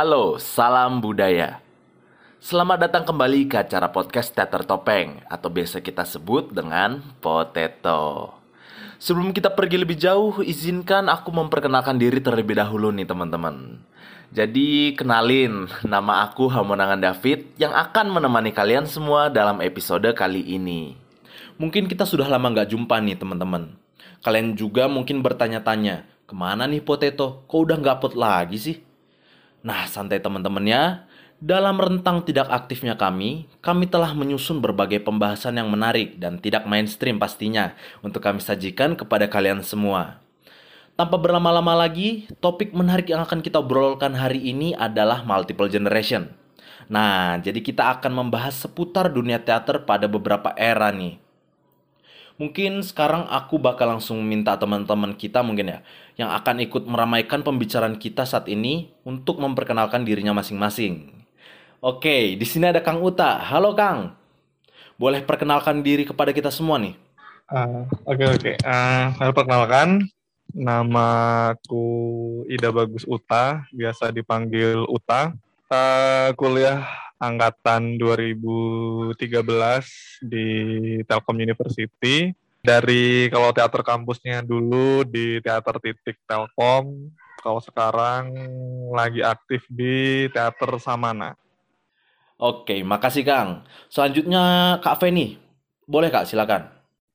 Halo, salam budaya. Selamat datang kembali ke acara podcast Teater Topeng atau biasa kita sebut dengan Potato. Sebelum kita pergi lebih jauh, izinkan aku memperkenalkan diri terlebih dahulu nih teman-teman. Jadi kenalin, nama aku Hamonangan David yang akan menemani kalian semua dalam episode kali ini. Mungkin kita sudah lama nggak jumpa nih teman-teman. Kalian juga mungkin bertanya-tanya, ke mana nih Potato? Kok udah nggak upload lagi sih? Nah, santai teman-temannya. Dalam rentang tidak aktifnya kami, kami telah menyusun berbagai pembahasan yang menarik dan tidak mainstream pastinya untuk kami sajikan kepada kalian semua. Tanpa berlama-lama lagi, topik menarik yang akan kita obrolkan hari ini adalah multiple generation. Nah, jadi kita akan membahas seputar dunia teater pada beberapa era nih. Mungkin sekarang aku bakal langsung minta teman-teman kita mungkin ya yang akan ikut meramaikan pembicaraan kita saat ini untuk memperkenalkan dirinya masing-masing. Oke, di sini ada Kang Uta. Halo Kang. Boleh perkenalkan diri kepada kita semua nih? Uh, Oke oke. Uh, saya perkenalkan nama aku Ida Bagus Uta, biasa dipanggil Uta. Uh, kuliah angkatan 2013 di Telkom University. Dari kalau teater kampusnya dulu di Teater Titik Telkom, kalau sekarang lagi aktif di Teater Samana. Oke, makasih Kang. Selanjutnya Kak Feni. Boleh Kak, silakan.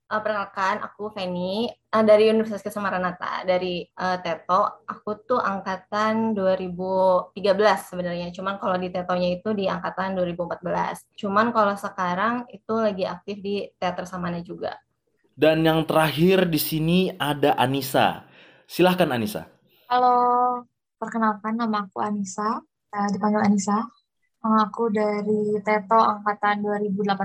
Uh, perkenalkan, aku Feni uh, dari Universitas Kesemaranata dari uh, Teto. Aku tuh angkatan 2013 sebenarnya. Cuman kalau di Tetonya itu di angkatan 2014. Cuman kalau sekarang itu lagi aktif di Teater Samana juga. Dan yang terakhir di sini ada Anissa. Silahkan Anissa. Halo, perkenalkan nama aku Anissa, uh, dipanggil Anissa. Aku dari Teto angkatan 2018.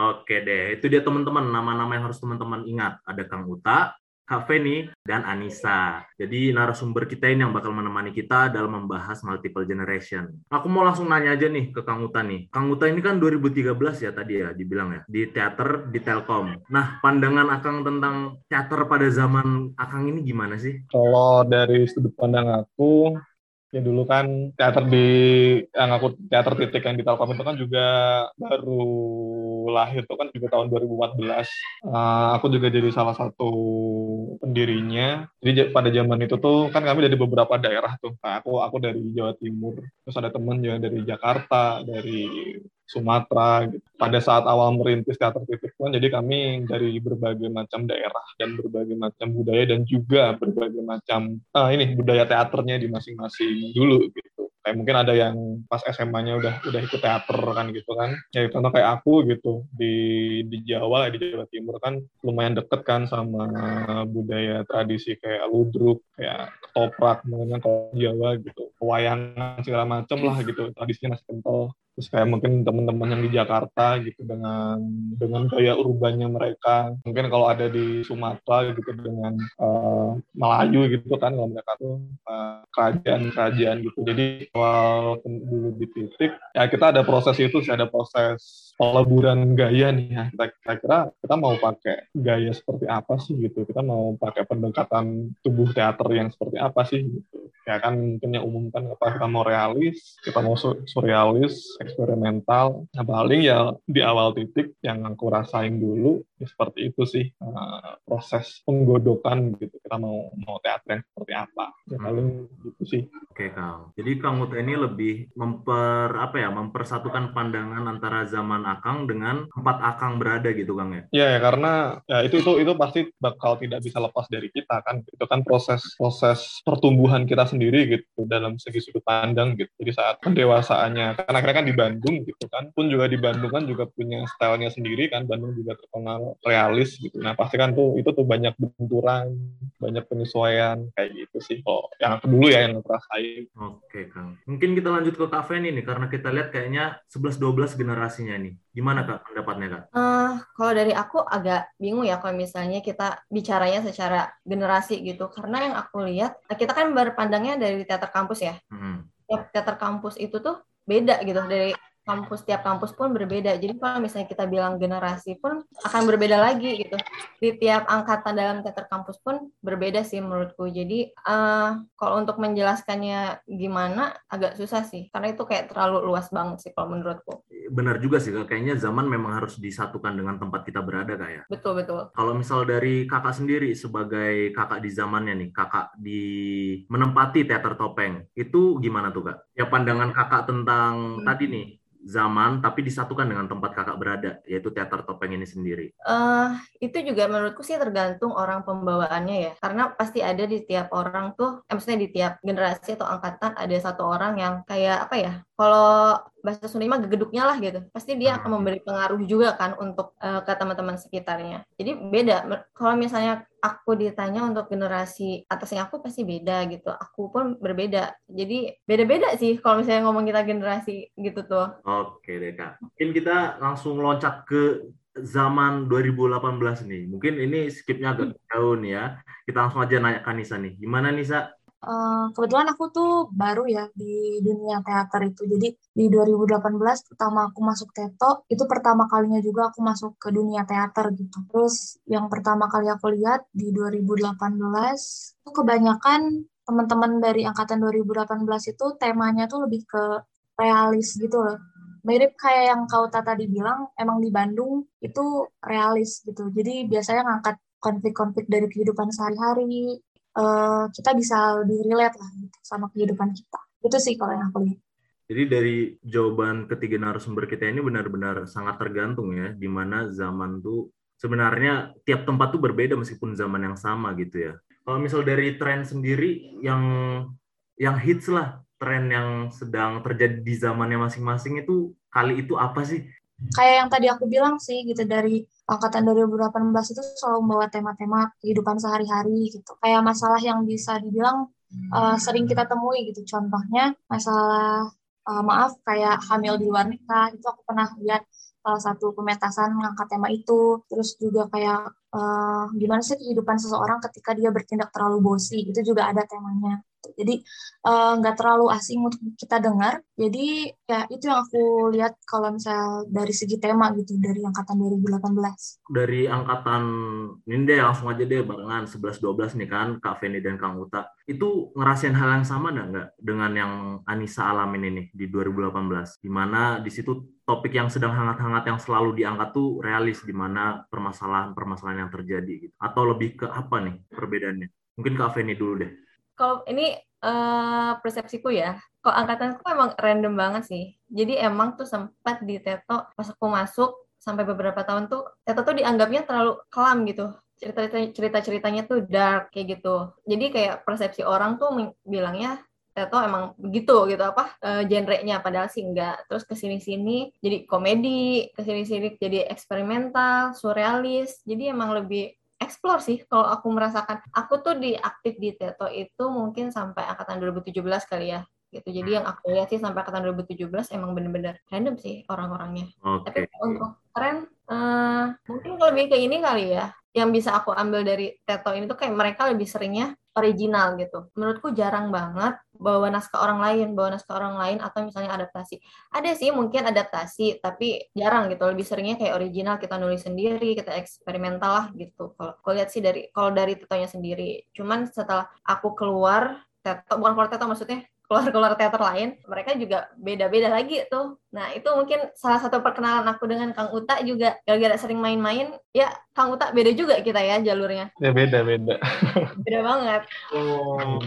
Oke deh, itu dia teman-teman nama-nama yang harus teman-teman ingat. Ada Kang Uta, Kak Feni, dan Anissa. Jadi narasumber kita ini yang bakal menemani kita dalam membahas multiple generation. Aku mau langsung nanya aja nih ke Kang Uta nih. Kang Uta ini kan 2013 ya tadi ya dibilang ya, di teater di Telkom. Nah, pandangan Akang tentang teater pada zaman Akang ini gimana sih? Kalau dari sudut pandang aku, ya dulu kan teater di yang aku teater titik yang di Telkom itu kan juga baru lahir tuh kan juga tahun 2014 uh, aku juga jadi salah satu pendirinya. Jadi pada zaman itu tuh kan kami dari beberapa daerah tuh. Nah, aku aku dari Jawa Timur terus ada temen juga dari Jakarta dari Sumatera gitu. pada saat awal merintis teater titik kan jadi kami dari berbagai macam daerah dan berbagai macam budaya dan juga berbagai macam uh, ini budaya teaternya di masing-masing dulu gitu kayak mungkin ada yang pas SMA-nya udah udah ikut teater kan gitu kan. Ya contoh kayak aku gitu di di Jawa di Jawa Timur kan lumayan deket kan sama budaya tradisi kayak ludruk kayak ketoprak mungkin kalau Jawa gitu. Pewayangan segala macam lah gitu tradisinya masih kental terus kayak mungkin teman-teman yang di Jakarta gitu dengan dengan gaya urbannya mereka. Mungkin kalau ada di Sumatera gitu dengan uh, Melayu gitu kan kalau mereka tuh uh, kerajaan-kerajaan gitu. Jadi awal dulu di titik ya kita ada proses itu sih ada proses peleburan gaya nih ya. Kita, kita kira kita mau pakai gaya seperti apa sih gitu? Kita mau pakai pendekatan tubuh teater yang seperti apa sih gitu? Ya kan mungkin yang umum kan apa kita mau realis kita mau surrealis eksperimental. Nah paling ya di awal titik yang aku rasain dulu ya seperti itu sih uh, proses penggodokan gitu kita mau mau teater yang seperti apa. Ya hmm. paling gitu sih. Oke kang. Jadi kang Mut ini lebih memper apa ya mempersatukan pandangan antara zaman akang dengan tempat akang berada gitu kang ya? Ya, ya karena ya itu itu itu pasti bakal tidak bisa lepas dari kita kan. Itu kan proses proses pertumbuhan kita sendiri sendiri gitu dalam segi sudut pandang gitu. Jadi saat pendewasaannya, karena akhirnya kan di Bandung gitu kan, pun juga di Bandung kan juga punya stylenya sendiri kan, Bandung juga terkenal realis gitu. Nah pasti kan tuh itu tuh banyak benturan, banyak penyesuaian kayak gitu sih. Oh yang aku dulu ya yang ngerasain. Oke Kang. Mungkin kita lanjut ke kafe ini nih, karena kita lihat kayaknya 11-12 generasinya nih. Gimana Kak pendapatnya Kak? Uh, kalau dari aku agak bingung ya kalau misalnya kita bicaranya secara generasi gitu. Karena yang aku lihat, kita kan berpandangnya dari teater kampus ya. Hmm. Teater kampus itu tuh beda gitu dari kampus tiap kampus pun berbeda. Jadi kalau misalnya kita bilang generasi pun akan berbeda lagi gitu. Di tiap angkatan dalam teater kampus pun berbeda sih menurutku. Jadi uh, kalau untuk menjelaskannya gimana agak susah sih, karena itu kayak terlalu luas banget sih kalau menurutku. Benar juga sih, kayaknya zaman memang harus disatukan dengan tempat kita berada kak ya. Betul betul. Kalau misal dari kakak sendiri sebagai kakak di zamannya nih, kakak di menempati teater topeng, itu gimana tuh kak? Ya pandangan kakak tentang hmm. tadi nih zaman tapi disatukan dengan tempat kakak berada yaitu teater topeng ini sendiri? Uh, itu juga menurutku sih tergantung orang pembawaannya ya. Karena pasti ada di tiap orang tuh eh, maksudnya di tiap generasi atau angkatan ada satu orang yang kayak apa ya kalau bahasa Sunda mah gegeduknya lah gitu. Pasti dia akan hmm. memberi pengaruh juga kan untuk uh, ke teman-teman sekitarnya. Jadi beda. Kalau misalnya aku ditanya untuk generasi atasnya aku pasti beda gitu. Aku pun berbeda. Jadi beda-beda sih kalau misalnya ngomong kita generasi gitu tuh oke deh kak mungkin kita langsung loncat ke zaman 2018 nih mungkin ini skipnya agak hmm. jauh nih ya kita langsung aja nanya ke Nisa nih gimana Nisa Uh, kebetulan aku tuh baru ya di dunia teater itu. Jadi di 2018 pertama aku masuk Teto, itu pertama kalinya juga aku masuk ke dunia teater gitu. Terus yang pertama kali aku lihat di 2018 itu kebanyakan teman-teman dari angkatan 2018 itu temanya tuh lebih ke realis gitu loh. Mirip kayak yang kau tadi bilang, emang di Bandung itu realis gitu. Jadi biasanya ngangkat konflik-konflik dari kehidupan sehari-hari, uh, kita bisa lebih relate lah gitu sama kehidupan kita. Itu sih kalau yang aku lihat. Jadi dari jawaban ketiga narasumber kita ini benar-benar sangat tergantung ya, di mana zaman tuh sebenarnya tiap tempat tuh berbeda meskipun zaman yang sama gitu ya. Kalau misal dari tren sendiri yang yang hits lah, tren yang sedang terjadi di zamannya masing-masing itu kali itu apa sih? Kayak yang tadi aku bilang sih gitu dari angkatan 2018 itu selalu membawa tema-tema kehidupan sehari-hari gitu. Kayak masalah yang bisa dibilang uh, sering kita temui gitu. Contohnya masalah uh, maaf kayak hamil di luar nikah itu aku pernah lihat salah satu pemetasan mengangkat tema itu. Terus juga kayak uh, gimana sih kehidupan seseorang ketika dia bertindak terlalu bosi itu juga ada temanya. Jadi eh, nggak uh, terlalu asing untuk kita dengar. Jadi ya itu yang aku lihat kalau misal dari segi tema gitu dari angkatan 2018. Dari angkatan ini deh langsung aja deh barengan 11-12 nih kan Kak Feni dan Kang Uta. Itu ngerasain hal yang sama nggak dengan yang Anissa alamin ini di 2018? Di mana di situ topik yang sedang hangat-hangat yang selalu diangkat tuh realis di mana permasalahan-permasalahan yang terjadi gitu. Atau lebih ke apa nih perbedaannya? Mungkin Kak Feni dulu deh kalau ini uh, persepsiku ya, kok angkatanku emang random banget sih. Jadi emang tuh sempat di Teto pas aku masuk sampai beberapa tahun tuh Teto tuh dianggapnya terlalu kelam gitu. Cerita cerita-ceritanya tuh dark kayak gitu. Jadi kayak persepsi orang tuh bilangnya Teto emang begitu gitu apa uh, genrenya padahal sih enggak. Terus ke sini sini jadi komedi, ke sini sini jadi eksperimental, surrealis. Jadi emang lebih explore sih kalau aku merasakan. Aku tuh di aktif di Teto itu mungkin sampai angkatan 2017 kali ya gitu. Jadi yang aku lihat sih sampai angkatan 2017 emang bener-bener random sih orang-orangnya. Okay. Tapi untuk tren uh, mungkin lebih ke ini kali ya. Yang bisa aku ambil dari Teto ini tuh kayak mereka lebih seringnya original gitu. Menurutku jarang banget bawa naskah orang lain, bawa naskah orang lain atau misalnya adaptasi. Ada sih mungkin adaptasi, tapi jarang gitu. Lebih seringnya kayak original kita nulis sendiri, kita eksperimental lah gitu. Kalau aku lihat sih dari kalau dari Tetonya sendiri. Cuman setelah aku keluar Teto, bukan keluar Teto maksudnya, keluar-keluar teater lain, mereka juga beda-beda lagi tuh. Nah, itu mungkin salah satu perkenalan aku dengan Kang Uta juga gara-gara sering main-main, ya Kang Uta beda juga kita ya jalurnya. Ya beda-beda. beda banget. Oh.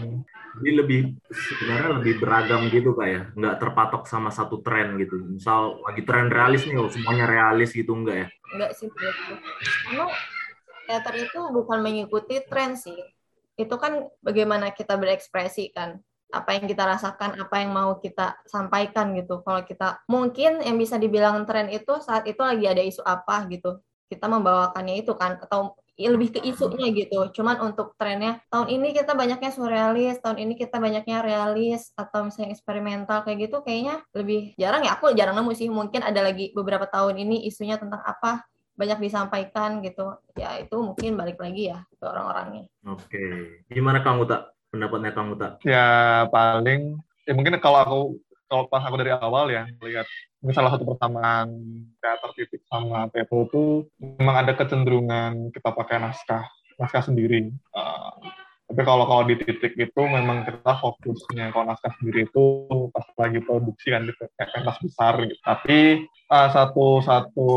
Jadi lebih sebenarnya lebih beragam gitu kak ya, nggak terpatok sama satu tren gitu. Misal lagi tren realis nih, semuanya realis gitu enggak ya? Enggak sih, begitu. Karena teater itu bukan mengikuti tren sih. Itu kan bagaimana kita berekspresi kan apa yang kita rasakan, apa yang mau kita sampaikan gitu. Kalau kita mungkin yang bisa dibilang tren itu saat itu lagi ada isu apa gitu. Kita membawakannya itu kan atau lebih ke isunya gitu. Cuman untuk trennya tahun ini kita banyaknya surrealis, tahun ini kita banyaknya realis atau misalnya eksperimental kayak gitu kayaknya lebih jarang ya. Aku jarang nemu sih. Mungkin ada lagi beberapa tahun ini isunya tentang apa banyak disampaikan gitu. Ya itu mungkin balik lagi ya ke orang-orangnya. Oke. Gimana kamu tak pendapatnya Kang Uta? Ya paling ya mungkin kalau aku kalau pas aku dari awal ya melihat ini salah satu persamaan teater titik sama tepo itu memang ada kecenderungan kita pakai naskah naskah sendiri. Uh, tapi kalau kalau di titik itu memang kita fokusnya kalau naskah sendiri itu pas lagi produksi kan kayak pentas besar gitu. Tapi uh, satu satu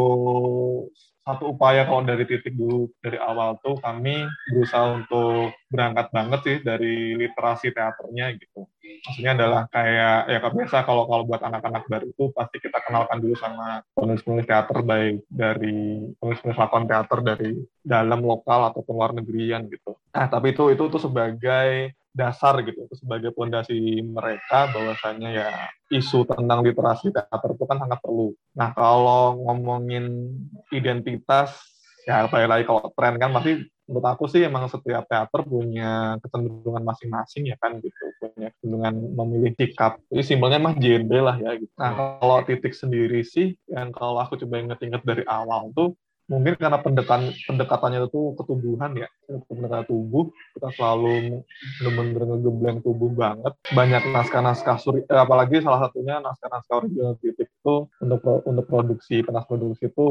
satu upaya kalau dari titik dulu dari awal tuh kami berusaha untuk berangkat banget sih dari literasi teaternya gitu. Maksudnya adalah kayak ya biasa kalau kalau buat anak-anak baru itu pasti kita kenalkan dulu sama penulis-penulis teater baik dari penulis-penulis lakon teater dari dalam lokal ataupun luar negerian gitu. Nah tapi itu itu tuh sebagai dasar gitu itu sebagai fondasi mereka bahwasanya ya isu tentang literasi teater itu kan sangat perlu. Nah kalau ngomongin identitas ya balik lagi kalau tren kan masih menurut aku sih emang setiap teater punya kecenderungan masing-masing ya kan gitu punya kecenderungan memilih sikap jadi simpelnya mah genre lah ya gitu. Nah kalau titik sendiri sih yang kalau aku coba inget-inget dari awal tuh mungkin karena pendekatan pendekatannya itu ketubuhan ya. Pendekatan tubuh kita selalu benar-benar ngegembleng tubuh banget. Banyak naskah-naskah suri eh, apalagi salah satunya naskah-naskah original titik itu untuk untuk produksi penas produksi itu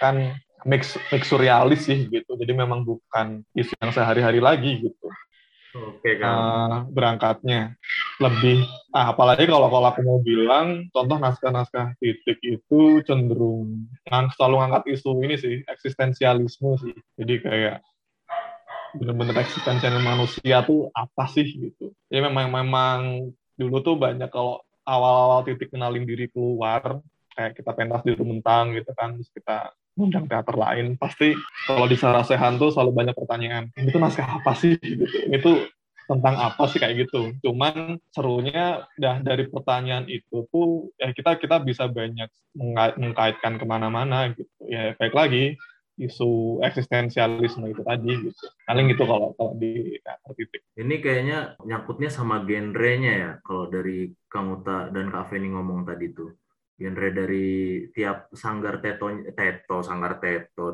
kan mix mix surrealis sih gitu. Jadi memang bukan isu yang sehari-hari lagi gitu Oke kan. Uh, berangkatnya. Lebih ah, apalagi kalau kalau aku mau bilang contoh naskah-naskah titik itu cenderung ngang, selalu ngangkat isu ini sih eksistensialisme sih. Jadi kayak benar-benar eksistensial manusia tuh apa sih gitu. Ya memang memang dulu tuh banyak kalau awal-awal titik kenalin diri keluar kayak kita pentas di Rumentang gitu kan terus kita undang teater lain. Pasti kalau di Sarasehan tuh selalu banyak pertanyaan ini tuh naskah apa sih? Itu tentang apa sih? Kayak gitu. Cuman serunya dah dari pertanyaan itu tuh ya kita kita bisa banyak mengkaitkan ke mana-mana gitu. Ya baik lagi isu eksistensialisme itu tadi gitu. Paling gitu kalau kalau di teater titik. Ini kayaknya nyangkutnya sama genrenya ya kalau dari Kang Uta dan Kak Feni ngomong tadi tuh genre dari tiap sanggar teto teto sanggar teto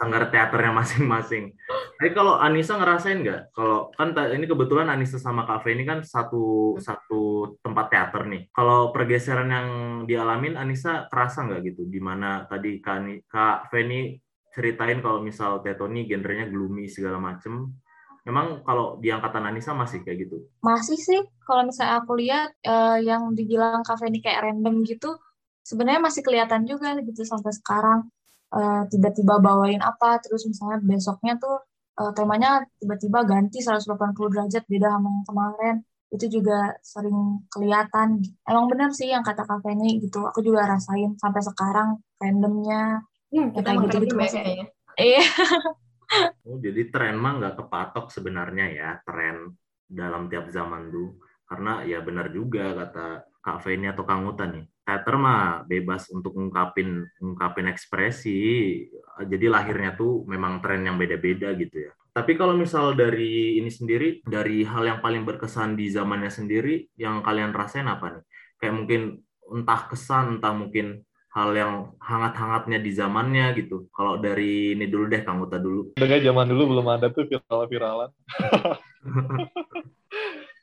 sanggar teaternya masing-masing. Tapi kalau Anissa ngerasain nggak? Kalau kan ini kebetulan Anissa sama Kak ini kan satu satu tempat teater nih. Kalau pergeseran yang dialamin Anissa kerasa nggak gitu? Di mana tadi Kak, Kak Feni ceritain kalau misal teto nih genrenya gloomy segala macem. Memang kalau di angkatan Anissa masih kayak gitu? Masih sih. Kalau misalnya aku lihat uh, yang dibilang Kak Feni kayak random gitu, sebenarnya masih kelihatan juga gitu sampai sekarang uh, tiba-tiba bawain apa terus misalnya besoknya tuh uh, temanya tiba-tiba ganti 180 derajat beda sama yang kemarin. Itu juga sering kelihatan. Emang benar sih yang kata Kak Feni gitu aku juga rasain sampai sekarang randomnya. Hmm, kita kayak gitu gitu masih ya iya. Oh jadi tren mah nggak kepatok sebenarnya ya tren dalam tiap zaman tuh karena ya benar juga kata Kak Feni atau Kang Uta nih teater mah bebas untuk ngungkapin ngungkapin ekspresi jadi lahirnya tuh memang tren yang beda-beda gitu ya tapi kalau misal dari ini sendiri dari hal yang paling berkesan di zamannya sendiri yang kalian rasain apa nih kayak mungkin entah kesan entah mungkin hal yang hangat-hangatnya di zamannya gitu. Kalau dari ini dulu deh, Kang Uta dulu. Udah zaman dulu belum ada tuh viral-viralan.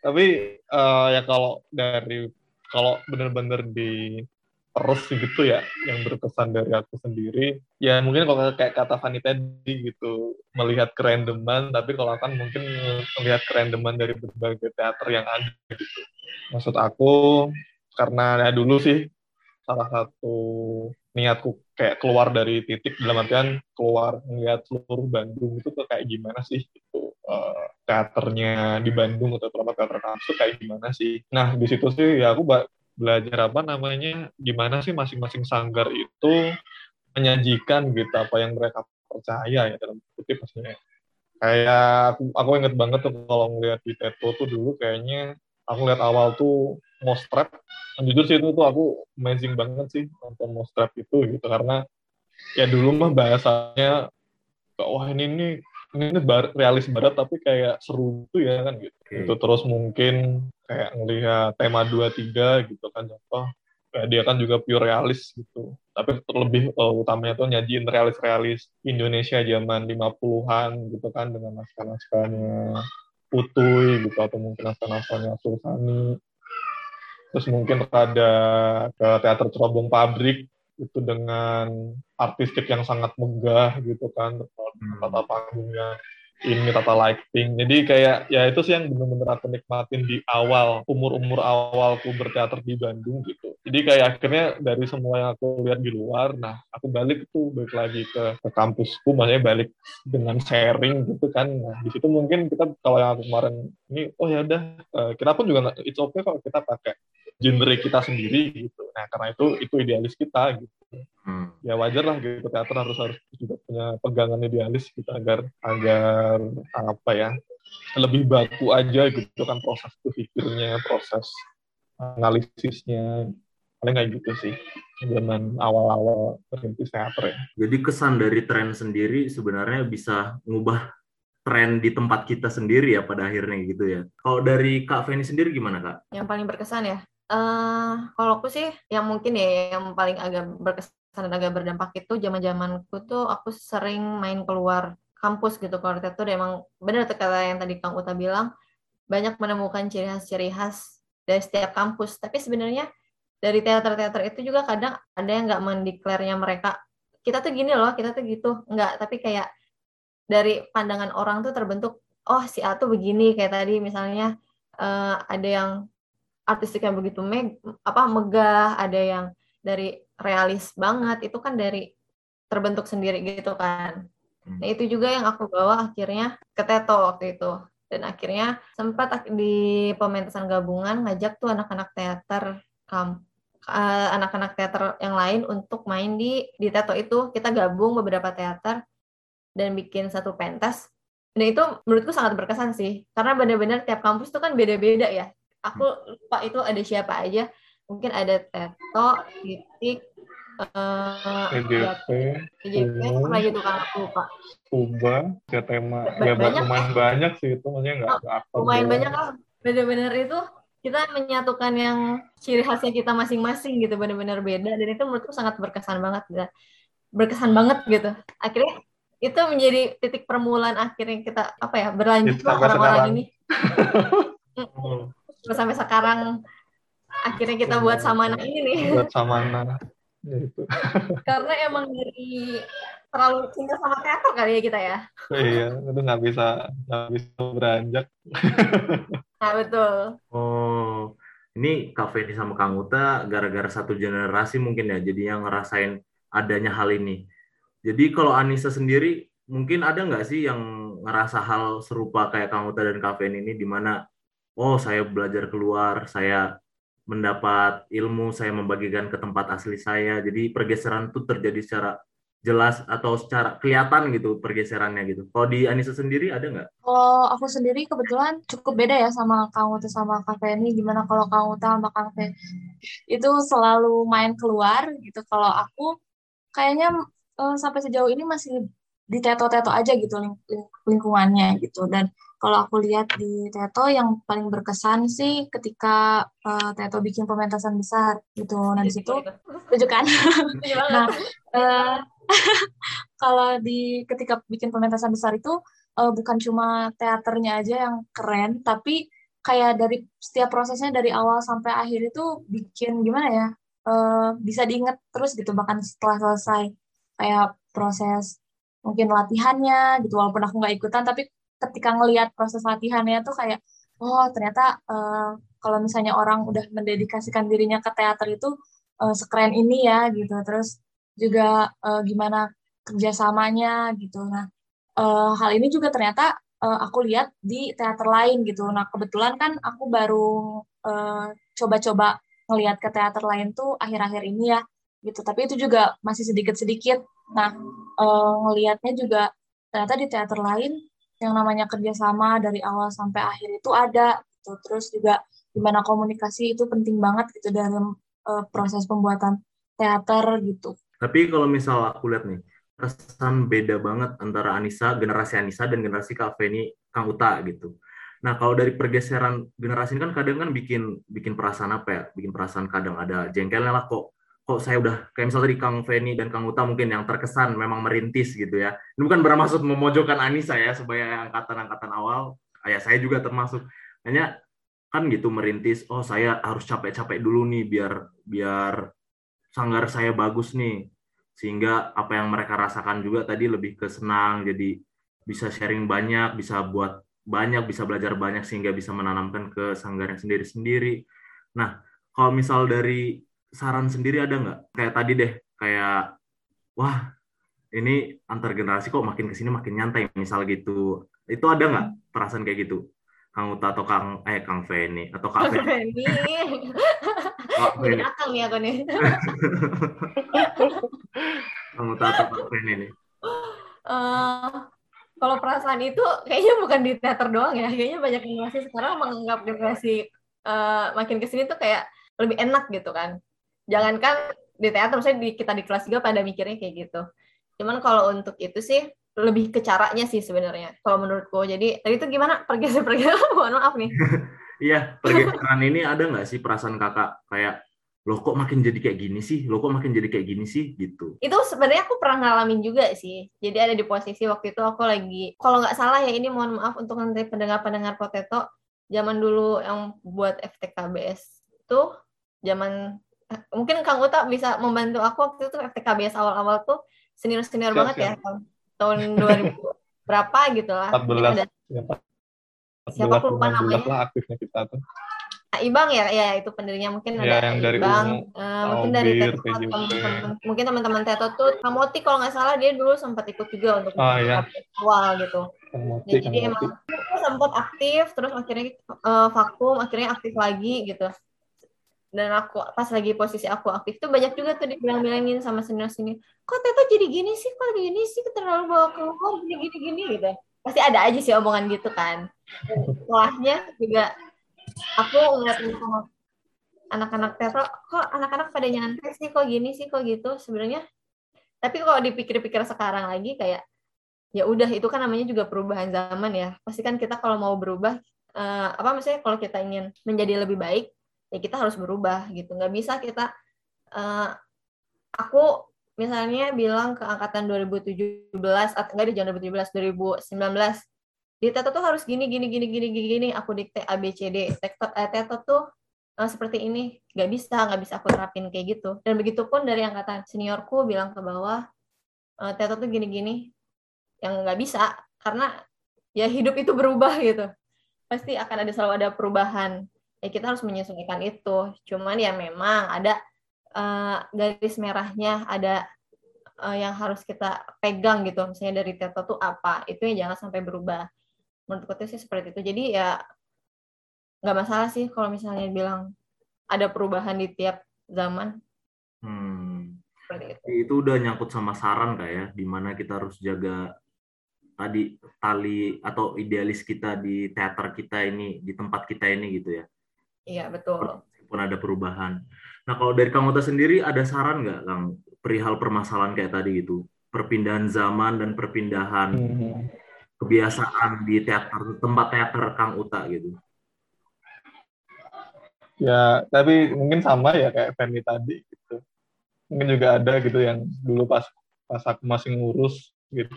Tapi uh, ya kalau dari kalau benar-benar di terus gitu ya yang berkesan dari aku sendiri ya mungkin kalau kayak kata Fanny tadi gitu melihat kerandoman tapi kalau kan mungkin melihat kerandoman dari berbagai teater yang ada gitu. Maksud aku karena ya dulu sih salah satu niatku kayak keluar dari titik dalam artian keluar melihat seluruh Bandung itu tuh kayak gimana sih gitu uh, teaternya di Bandung atau tempat teater kampus kayak gimana sih? Nah di situ sih ya aku belajar apa namanya gimana sih masing-masing sanggar itu menyajikan gitu apa yang mereka percaya ya dalam kutip maksudnya. Kayak aku aku inget banget tuh kalau ngeliat di Teto tuh dulu kayaknya aku lihat awal tuh Mostrap jujur sih itu tuh aku amazing banget sih nonton Mostrap itu gitu karena ya dulu mah bahasanya wah ini ini ini bar, realis barat tapi kayak seru tuh ya kan gitu. Okay. Itu terus mungkin kayak ngelihat tema dua tiga gitu kan contoh kayak dia kan juga pure realis gitu. Tapi terlebih uh, utamanya tuh nyajiin realis-realis Indonesia zaman 50-an gitu kan dengan naskah-naskahnya Utuy gitu atau mungkin naskah-naskahnya Sulsani. terus mungkin ada ke teater cerobong pabrik itu dengan artistik yang sangat megah gitu kan tata panggungnya ini tata lighting. Jadi kayak ya itu sih yang bener-bener aku nikmatin di awal umur-umur awalku berteater di Bandung gitu. Jadi kayak akhirnya dari semua yang aku lihat di luar, nah aku balik tuh balik lagi ke, ke kampusku, maksudnya balik dengan sharing gitu kan. Nah di situ mungkin kita kalau yang aku kemarin ini, oh ya udah, uh, kita pun juga it's okay kalau kita pakai genre kita sendiri gitu. Nah karena itu itu idealis kita gitu. Hmm. Ya wajar lah gitu teater harus harus juga punya pegangan idealis gitu agar agar apa ya lebih baku aja gitu kan proses berpikirnya, proses analisisnya paling kayak gitu sih zaman awal-awal merintis teater ya. Jadi kesan dari tren sendiri sebenarnya bisa ngubah tren di tempat kita sendiri ya pada akhirnya gitu ya. Kalau dari Kak Feni sendiri gimana Kak? Yang paling berkesan ya? Uh, kalau aku sih yang mungkin ya yang paling agak berkesan dan agak berdampak itu zaman zamanku tuh aku sering main keluar kampus gitu kalau itu emang benar kata yang tadi Kang Uta bilang banyak menemukan ciri khas-ciri khas dari setiap kampus. Tapi sebenarnya dari teater-teater itu juga kadang ada yang nggak mendeklarnya mereka. Kita tuh gini loh kita tuh gitu. Nggak tapi kayak dari pandangan orang tuh terbentuk oh si A tuh begini kayak tadi misalnya uh, ada yang artistik yang begitu meg apa megah, ada yang dari realis banget, itu kan dari terbentuk sendiri gitu kan. Hmm. Nah itu juga yang aku bawa akhirnya ke Teto waktu itu. Dan akhirnya sempat di pementasan gabungan ngajak tuh anak-anak teater kam eh, anak-anak teater yang lain untuk main di di Teto itu kita gabung beberapa teater dan bikin satu pentas dan itu menurutku sangat berkesan sih karena benar-benar tiap kampus tuh kan beda-beda ya aku lupa itu ada siapa aja. Mungkin ada Teto titik uh, EJP, EJP apa gitu kan aku lupa Kuba, ya tema ya banyak lumayan banyak sih itu maksudnya nggak oh, lumayan banyak lah benar-benar itu kita menyatukan yang ciri khasnya kita masing-masing gitu benar-benar beda. Dan itu menurutku sangat berkesan banget ya. berkesan banget gitu. Akhirnya itu menjadi titik permulaan akhirnya kita apa ya berlanjut orang-orang ini. Hmm. terus sampai sekarang akhirnya kita buat samana ini nih. Buat samana ya itu. Karena emang dari terlalu cinta sama teater kali ya kita ya. Iya itu nggak bisa nggak bisa beranjak. Nah betul. Oh ini kafe ini sama Kang Uta gara-gara satu generasi mungkin ya jadi yang ngerasain adanya hal ini. Jadi kalau Anissa sendiri mungkin ada nggak sih yang ngerasa hal serupa kayak Kang Uta dan kafe ini di mana oh saya belajar keluar, saya mendapat ilmu, saya membagikan ke tempat asli saya. Jadi pergeseran itu terjadi secara jelas atau secara kelihatan gitu pergeserannya gitu. Kalau di Anissa sendiri ada nggak? Kalau aku sendiri kebetulan cukup beda ya sama Kang Uta sama Kak Feni. Gimana kalau Kang Uta sama Kang Feni itu selalu main keluar gitu. Kalau aku kayaknya uh, sampai sejauh ini masih di teto-teto aja gitu ling lingkungannya gitu dan kalau aku lihat di Teto yang paling berkesan sih ketika uh, Teto bikin pementasan besar gitu. Nah di situ tunjukkan. nah uh, kalau di ketika bikin pementasan besar itu uh, bukan cuma teaternya aja yang keren, tapi kayak dari setiap prosesnya dari awal sampai akhir itu bikin gimana ya uh, bisa diinget terus gitu bahkan setelah selesai kayak proses mungkin latihannya gitu walaupun aku nggak ikutan tapi ketika ngelihat proses latihannya tuh kayak oh ternyata uh, kalau misalnya orang udah mendedikasikan dirinya ke teater itu uh, sekeren ini ya gitu. Terus juga uh, gimana kerjasamanya gitu. Nah uh, hal ini juga ternyata uh, aku lihat di teater lain gitu. Nah kebetulan kan aku baru coba-coba uh, ngelihat ke teater lain tuh akhir-akhir ini ya gitu. Tapi itu juga masih sedikit-sedikit nah uh, ngelihatnya juga ternyata di teater lain yang namanya kerjasama dari awal sampai akhir itu ada gitu. Terus juga gimana komunikasi itu penting banget gitu dalam uh, proses pembuatan teater gitu. Tapi kalau misal aku lihat nih, kesan beda banget antara Anissa, generasi Anissa dan generasi Kak Feni, Kang Uta gitu. Nah, kalau dari pergeseran generasi ini kan kadang kan bikin bikin perasaan apa ya? Bikin perasaan kadang ada jengkelnya lah kok kok saya udah kayak misalnya tadi Kang Feni dan Kang Uta mungkin yang terkesan memang merintis gitu ya. Ini bukan bermaksud memojokkan Anissa ya sebagai angkatan-angkatan awal. Ya saya juga termasuk. Hanya kan gitu merintis oh saya harus capek-capek dulu nih biar biar sanggar saya bagus nih sehingga apa yang mereka rasakan juga tadi lebih ke senang jadi bisa sharing banyak bisa buat banyak bisa belajar banyak sehingga bisa menanamkan ke sanggarnya sendiri-sendiri nah kalau misal dari saran sendiri ada nggak kayak tadi deh kayak wah ini antar generasi kok makin ke sini makin nyantai misal gitu itu ada nggak perasaan kayak gitu Kang Uta atau Kang eh Kang Feni atau Kang Feni. Kang Jadi akal nih aku nih. Kang Uta atau Kang Feni nih. Uh, kalau perasaan itu kayaknya bukan di teater doang ya. Kayaknya banyak generasi sekarang menganggap generasi uh, makin ke sini tuh kayak lebih enak gitu kan. Jangankan di teater, misalnya di, kita di kelas juga pada mikirnya kayak gitu. Cuman kalau untuk itu sih lebih ke caranya sih sebenarnya kalau menurutku. Jadi tadi itu gimana pergeseran pergeseran mohon maaf nih. Iya pergeseran ini ada nggak sih perasaan kakak? Kayak lo kok makin jadi kayak gini sih? Lo kok makin jadi kayak gini sih? Gitu. Itu sebenarnya aku pernah ngalamin juga sih. Jadi ada di posisi waktu itu aku lagi kalau nggak salah ya ini mohon maaf untuk nanti pendengar-pendengar potato zaman dulu yang buat FTKBS tuh zaman mungkin Kang Uta bisa membantu aku waktu itu FTKBS awal-awal tuh senior-senior banget ya tahun 2000 berapa gitu lah. 14. Ada, ya, 14 siapa aku lupa namanya. lah aktifnya kita tuh. Nah, Ibang ya, ya itu pendirinya mungkin ya, ada yang dari Ibang, uh, mungkin dari Teto, teman, mungkin teman-teman Teto tuh Kamoti kalau nggak salah dia dulu sempat ikut juga untuk oh, iya. awal gitu. Kamoti, ya, jadi emang sempat aktif, terus akhirnya uh, vakum, akhirnya aktif lagi gitu dan aku pas lagi posisi aku aktif tuh banyak juga tuh dibilang-bilangin sama senior sini kok Teto jadi gini sih? Kok gini sih? Terlalu bawa keluar gini gini gini gitu. Pasti ada aja sih omongan gitu kan. Setelahnya juga aku ngeliat sama anak-anak Teto kok anak-anak pada nyantai sih? Kok gini sih? Kok gitu? Sebenarnya tapi kalau dipikir-pikir sekarang lagi kayak ya udah itu kan namanya juga perubahan zaman ya. Pasti kan kita kalau mau berubah uh, apa misalnya kalau kita ingin menjadi lebih baik ya kita harus berubah gitu. Nggak bisa kita uh, aku misalnya bilang ke angkatan 2017 atau enggak di tahun 2017 2019 di Teto tuh harus gini gini gini gini gini aku dikte A B C D. Teto, eh, Teto tuh uh, seperti ini. Nggak bisa nggak bisa aku terapin kayak gitu. Dan begitupun dari angkatan seniorku bilang ke bawah uh, tuh gini gini yang nggak bisa karena ya hidup itu berubah gitu. Pasti akan ada selalu ada perubahan ya kita harus menyesuaikan itu. Cuman ya memang ada uh, garis merahnya ada uh, yang harus kita pegang gitu. Misalnya dari teto tuh apa itu yang jangan sampai berubah. Menurutku sih seperti itu. Jadi ya nggak masalah sih kalau misalnya bilang ada perubahan di tiap zaman. Hmm. itu. itu udah nyangkut sama saran kayak ya. Di mana kita harus jaga tadi tali atau idealis kita di teater kita ini di tempat kita ini gitu ya Iya, betul. Pun ada perubahan. Nah, kalau dari Kang Ota sendiri ada saran nggak, Kang, perihal permasalahan kayak tadi gitu? Perpindahan zaman dan perpindahan hmm. kebiasaan di teater, tempat teater Kang Uta gitu. Ya, tapi mungkin sama ya kayak Femi tadi gitu. Mungkin juga ada gitu yang dulu pas pas aku masih ngurus gitu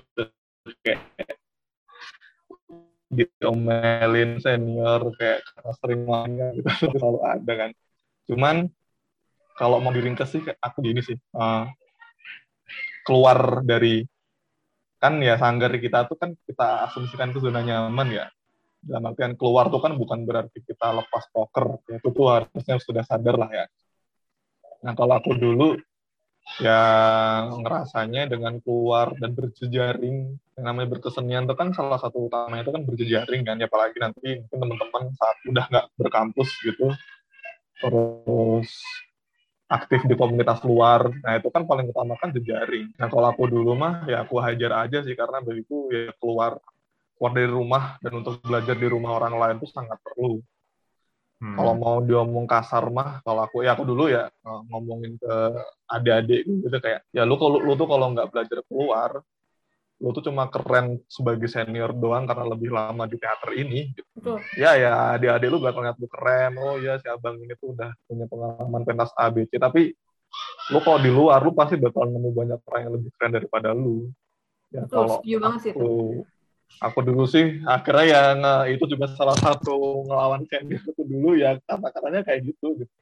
kayak diomelin senior kayak sering mainnya gitu. Selalu ada kan. Cuman kalau mau diringkas sih aku gini sih uh, keluar dari kan ya sanggar kita tuh kan kita asumsikan itu zona nyaman ya. Dalam artian keluar tuh kan bukan berarti kita lepas poker ya itu tuh harusnya sudah sadar lah ya. Nah kalau aku dulu yang ngerasanya dengan keluar dan berjejaring yang namanya berkesenian itu kan salah satu utama itu kan berjejaring kan ya apalagi nanti mungkin teman-teman saat udah nggak berkampus gitu terus aktif di komunitas luar nah itu kan paling utama kan jejaring. Nah kalau aku dulu mah ya aku hajar aja sih karena bagiku ya keluar keluar dari rumah dan untuk belajar di rumah orang lain itu sangat perlu Hmm. Kalau mau diomong kasar mah, kalau aku ya aku dulu ya eh, ngomongin ke adik-adik gitu kayak ya lu kalau lu tuh kalau nggak belajar keluar, lu tuh cuma keren sebagai senior doang karena lebih lama di teater ini. Gitu. Betul. Ya ya adik-adik lu bakal ngeliat lu keren, oh ya si abang ini tuh udah punya pengalaman pentas ABC, tapi lu kalau di luar lu pasti bakal nemu banyak orang yang lebih keren daripada lu. Ya Betul, kalau aku, sih itu aku dulu sih akhirnya yang itu juga salah satu ngelawan senior itu dulu ya kata-katanya kayak gitu gitu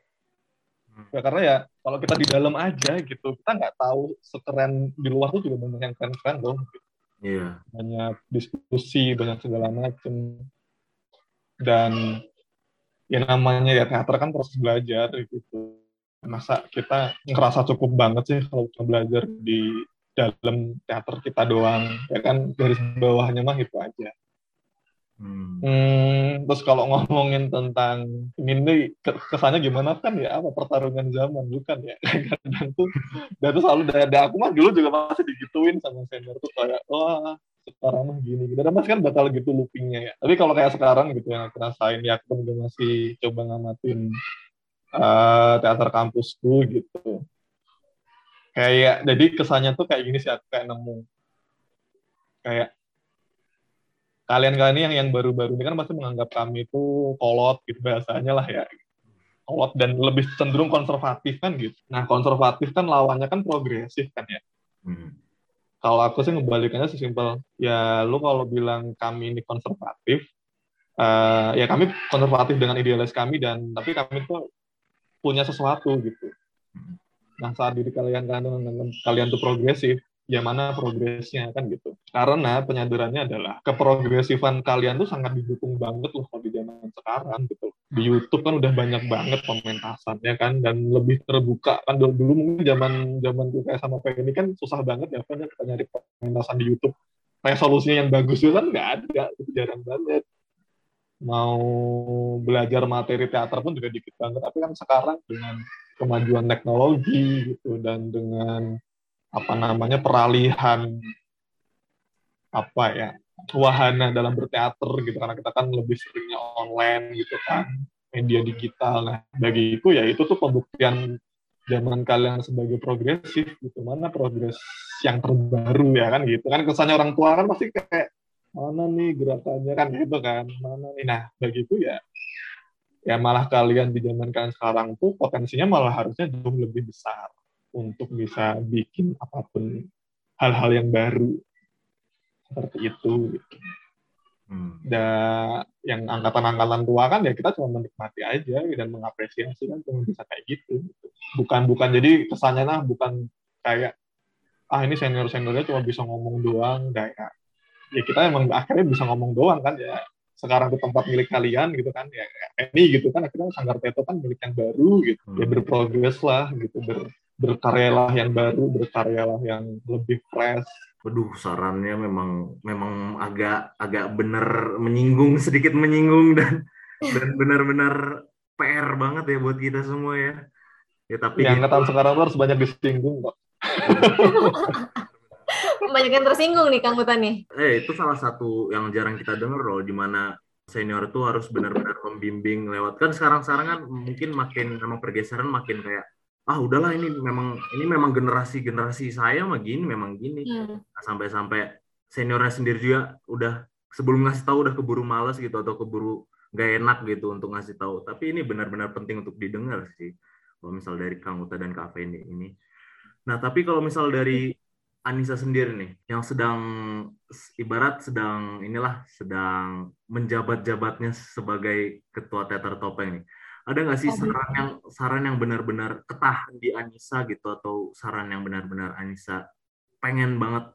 hmm. ya karena ya kalau kita di dalam aja gitu kita nggak tahu sekeren di luar tuh juga banyak yang keren-keren loh gitu. yeah. banyak diskusi banyak segala macem dan ya namanya ya teater kan proses belajar gitu masa kita ngerasa cukup banget sih kalau kita belajar di dalam teater kita doang ya kan? Dari bawahnya mah itu aja. Hmm. Hmm, terus kalau ngomongin tentang ini kesannya gimana? Kan ya apa pertarungan zaman bukan ya? Kadang tuh dan tuh selalu dari aku mah dulu juga masih digituin sama senior tuh kayak wah sekarang mah gini gitu dan kan bakal gitu loopingnya ya. Tapi kalau kayak sekarang gitu yang aku rasain ya aku juga masih coba ngamatin uh, teater kampusku gitu kayak jadi kesannya tuh kayak gini sih aku kayak nemu. Kayak kalian kalian ini yang yang baru-baru ini kan masih menganggap kami itu kolot gitu bahasanya lah ya. Kolot dan lebih cenderung konservatif kan gitu. Nah konservatif kan lawannya kan progresif kan ya. Hmm. kalau aku sih ngebalikannya sesimpel ya lu kalau bilang kami ini konservatif uh, ya kami konservatif dengan idealis kami dan tapi kami tuh punya sesuatu gitu. Nah, saat diri kalian kalian kalian tuh progresif, ya mana progresnya kan gitu. Karena penyadarannya adalah keprogresifan kalian tuh sangat didukung banget loh kalau di zaman sekarang gitu. Di YouTube kan udah banyak banget komentasannya kan dan lebih terbuka kan dulu, dulu mungkin zaman zaman kayak sama kayak ini kan susah banget ya kan kita nyari komentasan di YouTube resolusinya yang bagus itu kan nggak ada itu jarang banget mau belajar materi teater pun juga dikit banget tapi kan sekarang dengan kemajuan teknologi gitu dan dengan apa namanya peralihan apa ya wahana dalam berteater gitu. Karena kita kan lebih seringnya online gitu kan media digital. Nah bagiku ya itu tuh pembuktian zaman kalian sebagai progresif gitu. Mana progres yang terbaru ya kan gitu. Kan kesannya orang tua kan pasti kayak mana nih gerakannya? Kan gitu kan mana nih? Nah bagiku ya ya malah kalian di zaman kalian sekarang tuh potensinya malah harusnya jauh lebih besar untuk bisa bikin apa pun hal-hal yang baru seperti itu gitu. Hmm. Dan yang angkatan-angkatan tua kan ya kita cuma menikmati aja dan mengapresiasi kan cuma bisa kayak gitu. Bukan bukan jadi kesannya nah bukan kayak ah ini senior seniornya cuma bisa ngomong doang kayak ya kita emang akhirnya bisa ngomong doang kan ya sekarang itu tempat milik kalian gitu kan ya ini gitu kan akhirnya Sanggar Teto kan milik yang baru gitu ya hmm. berprogres lah gitu ber, berkaryalah yang baru berkaryalah yang lebih fresh Waduh, sarannya memang memang agak agak benar menyinggung sedikit menyinggung dan dan benar-benar PR banget ya buat kita semua ya. Ya tapi yang angkatan sekarang tuh harus banyak disinggung kok. banyak yang tersinggung nih Kang Uta nih. Eh, itu salah satu yang jarang kita dengar loh, di mana senior itu harus benar-benar membimbing lewat kan sekarang-sekarang kan mungkin makin memang pergeseran makin kayak ah udahlah ini memang ini memang generasi generasi saya mah gini memang gini hmm. nah, sampai-sampai seniornya sendiri juga udah sebelum ngasih tahu udah keburu males gitu atau keburu gak enak gitu untuk ngasih tahu tapi ini benar-benar penting untuk didengar sih kalau misal dari Kang Uta dan Kak ini nah tapi kalau misal dari Anissa sendiri nih yang sedang ibarat sedang inilah sedang menjabat-jabatnya sebagai ketua teater topeng nih. Ada nggak sih saran yang saran yang benar-benar ketahan di Anissa gitu atau saran yang benar-benar Anissa pengen banget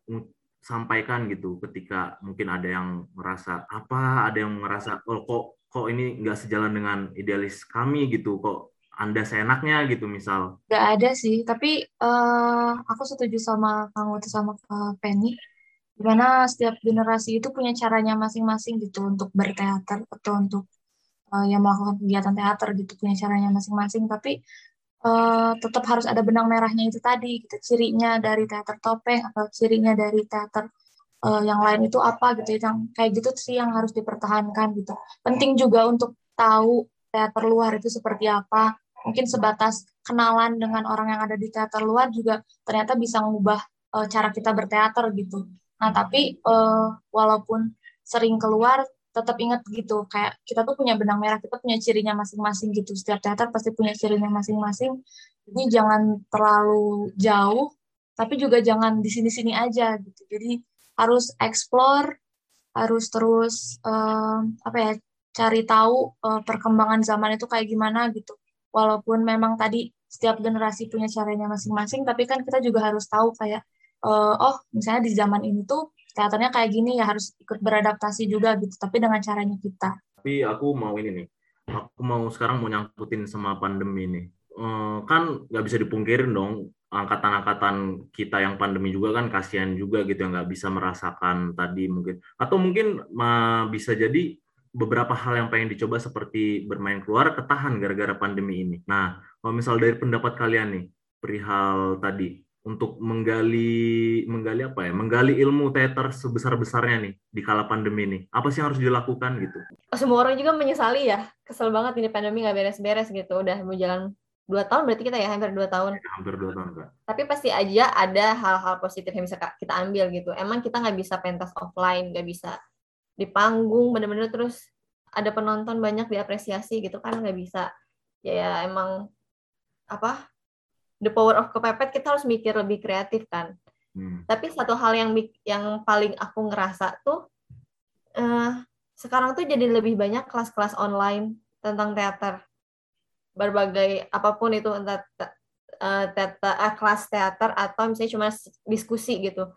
sampaikan gitu ketika mungkin ada yang merasa apa ada yang merasa oh kok kok ini nggak sejalan dengan idealis kami gitu kok anda seenaknya gitu misal? Gak ada sih, tapi uh, aku setuju sama Kang Uti sama Kak Penny, di mana setiap generasi itu punya caranya masing-masing gitu untuk berteater atau untuk uh, yang melakukan kegiatan teater gitu punya caranya masing-masing, tapi uh, tetap harus ada benang merahnya itu tadi, gitu. cirinya dari teater topeng atau cirinya dari teater uh, yang lain itu apa gitu, yang kayak gitu sih yang harus dipertahankan gitu. Penting juga untuk tahu teater luar itu seperti apa, mungkin sebatas kenalan dengan orang yang ada di teater luar juga ternyata bisa mengubah uh, cara kita berteater gitu. Nah tapi uh, walaupun sering keluar tetap ingat gitu kayak kita tuh punya benang merah kita punya cirinya masing-masing gitu setiap teater pasti punya cirinya masing-masing jadi jangan terlalu jauh tapi juga jangan di sini-sini aja gitu jadi harus explore harus terus uh, apa ya cari tahu uh, perkembangan zaman itu kayak gimana gitu. Walaupun memang tadi setiap generasi punya caranya masing-masing, tapi kan kita juga harus tahu kayak uh, oh misalnya di zaman ini tuh teaternya kayak gini ya harus ikut beradaptasi juga gitu, tapi dengan caranya kita. Tapi aku mau ini nih, aku mau sekarang mau nyangkutin sama pandemi nih. Uh, kan nggak bisa dipungkirin dong angkatan-angkatan kita yang pandemi juga kan kasihan juga gitu yang nggak bisa merasakan tadi mungkin atau mungkin bisa jadi beberapa hal yang pengen dicoba seperti bermain keluar ketahan gara-gara pandemi ini. Nah, kalau misal dari pendapat kalian nih perihal tadi untuk menggali menggali apa ya? Menggali ilmu teater sebesar-besarnya nih di kala pandemi ini. Apa sih yang harus dilakukan gitu? Semua orang juga menyesali ya. Kesel banget ini pandemi nggak beres-beres gitu. Udah mau jalan dua tahun berarti kita ya hampir dua tahun. Ya, hampir dua tahun kak. Tapi pasti aja ada hal-hal positif yang bisa kita ambil gitu. Emang kita nggak bisa pentas offline, nggak bisa di panggung bener-bener terus ada penonton banyak diapresiasi gitu kan nggak bisa. Ya, ya emang apa the power of kepepet kita harus mikir lebih kreatif kan. Hmm. tapi satu hal yang yang paling aku ngerasa tuh uh, sekarang tuh jadi lebih banyak kelas-kelas online tentang teater. Berbagai apa pun itu entah uh, teater, uh, kelas teater atau misalnya cuma diskusi gitu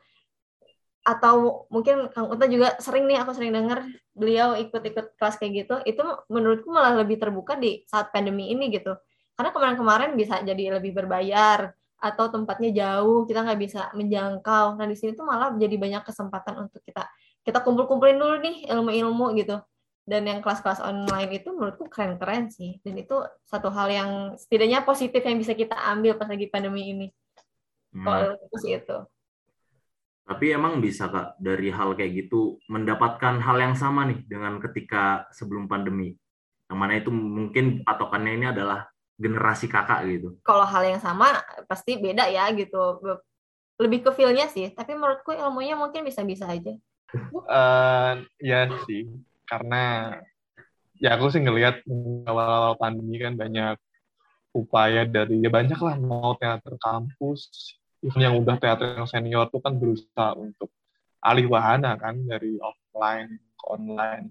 atau mungkin Kang Uta juga sering nih aku sering dengar beliau ikut-ikut kelas kayak gitu itu menurutku malah lebih terbuka di saat pandemi ini gitu. Karena kemarin-kemarin bisa jadi lebih berbayar atau tempatnya jauh kita nggak bisa menjangkau. Nah di sini tuh malah jadi banyak kesempatan untuk kita kita kumpul-kumpulin dulu nih ilmu-ilmu gitu. Dan yang kelas-kelas online itu menurutku keren-keren sih. Dan itu satu hal yang setidaknya positif yang bisa kita ambil pas lagi pandemi ini. Hmm. kalau itu tapi emang bisa kak dari hal kayak gitu mendapatkan hal yang sama nih dengan ketika sebelum pandemi. Yang mana itu mungkin patokannya ini adalah generasi kakak gitu. Kalau hal yang sama pasti beda ya gitu. Lebih ke feel-nya sih. Tapi menurutku ilmunya mungkin bisa-bisa aja. Uh, ya sih. Karena ya aku sih ngelihat awal-awal pandemi kan banyak upaya dari ya banyak lah mau teater kampus even yang udah teater yang senior tuh kan berusaha untuk alih wahana kan dari offline ke online.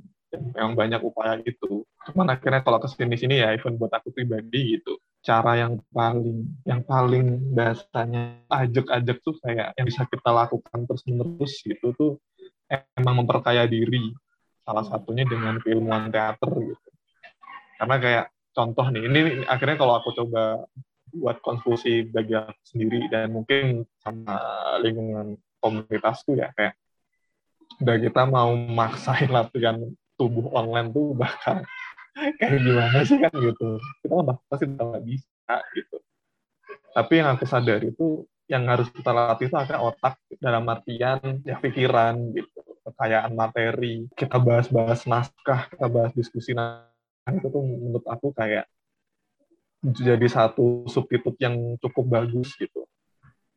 Memang banyak upaya itu cuman akhirnya kalau ke sini sini ya even buat aku pribadi gitu cara yang paling yang paling dasarnya ajak-ajak tuh kayak yang bisa kita lakukan terus menerus gitu tuh emang memperkaya diri. Salah satunya dengan keilmuan teater gitu. Karena kayak contoh nih ini akhirnya kalau aku coba buat konfusi bagi sendiri dan mungkin sama lingkungan komunitasku ya kayak udah kita mau maksain latihan tubuh online tuh bahkan kayak gimana sih kan gitu. Kita kan pasti nggak bisa gitu. Tapi yang aku sadar itu yang harus kita latih itu agak otak dalam artian ya pikiran gitu kekayaan materi kita bahas-bahas naskah kita bahas diskusi naskah itu tuh menurut aku kayak jadi satu subtitut yang cukup bagus gitu.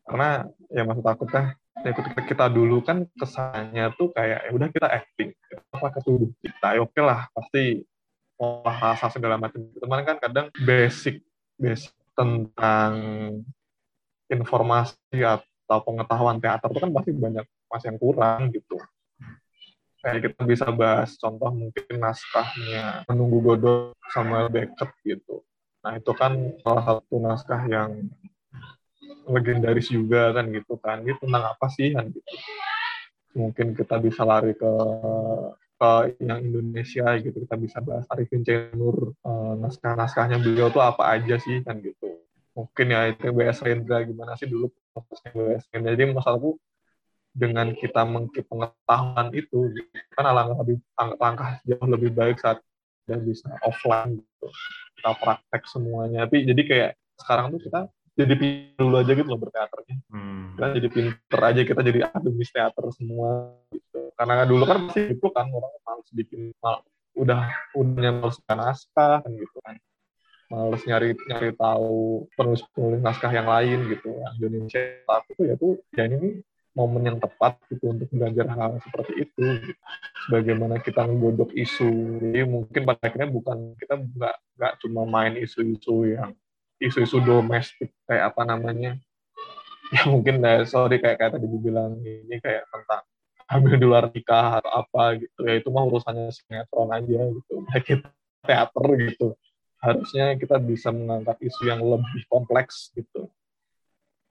Karena ya maksud aku teh ya ketika kita dulu kan kesannya tuh kayak ya udah kita acting apa ketuduh kita ya oke lah pasti olah rasa segala macam. Teman kan kadang basic basic tentang informasi atau pengetahuan teater itu kan pasti banyak masih yang kurang gitu. Kayak kita bisa bahas contoh mungkin naskahnya menunggu Godot Samuel Beckett gitu Nah, itu kan salah satu naskah yang legendaris juga kan gitu kan. Ini tentang apa sih kan gitu. Mungkin kita bisa lari ke ke yang Indonesia gitu. Kita bisa bahas Arifin Cenur, uh, naskah-naskahnya beliau tuh apa aja sih kan gitu. Mungkin ya itu BS Rendra gimana sih dulu prosesnya BS Rendra. Jadi masalahku dengan kita mengkip pengetahuan itu gitu, kan alangkah lebih langkah jauh lebih baik saat dan bisa offline gitu. Kita praktek semuanya. Tapi jadi kayak sekarang tuh kita jadi pinter dulu aja gitu loh berteaternya. Hmm. kita jadi pinter aja kita jadi akademis teater semua gitu. Karena dulu kan masih itu kan orang males bikin mal, udah udah males naskah kan gitu kan. Males nyari nyari tahu penulis penulis naskah yang lain gitu yang Indonesia. Aku tuh ya tuh ya ini momen yang tepat gitu untuk belajar hal, seperti itu. Gitu. bagaimana kita menggodok isu jadi mungkin pada akhirnya bukan kita nggak nggak cuma main isu-isu yang isu-isu domestik kayak apa namanya. Ya mungkin ya sorry kayak kayak tadi dibilang ini kayak tentang hamil di luar nikah atau apa gitu. Ya itu mah urusannya sinetron aja gitu. Nah, kita teater gitu. Harusnya kita bisa mengangkat isu yang lebih kompleks gitu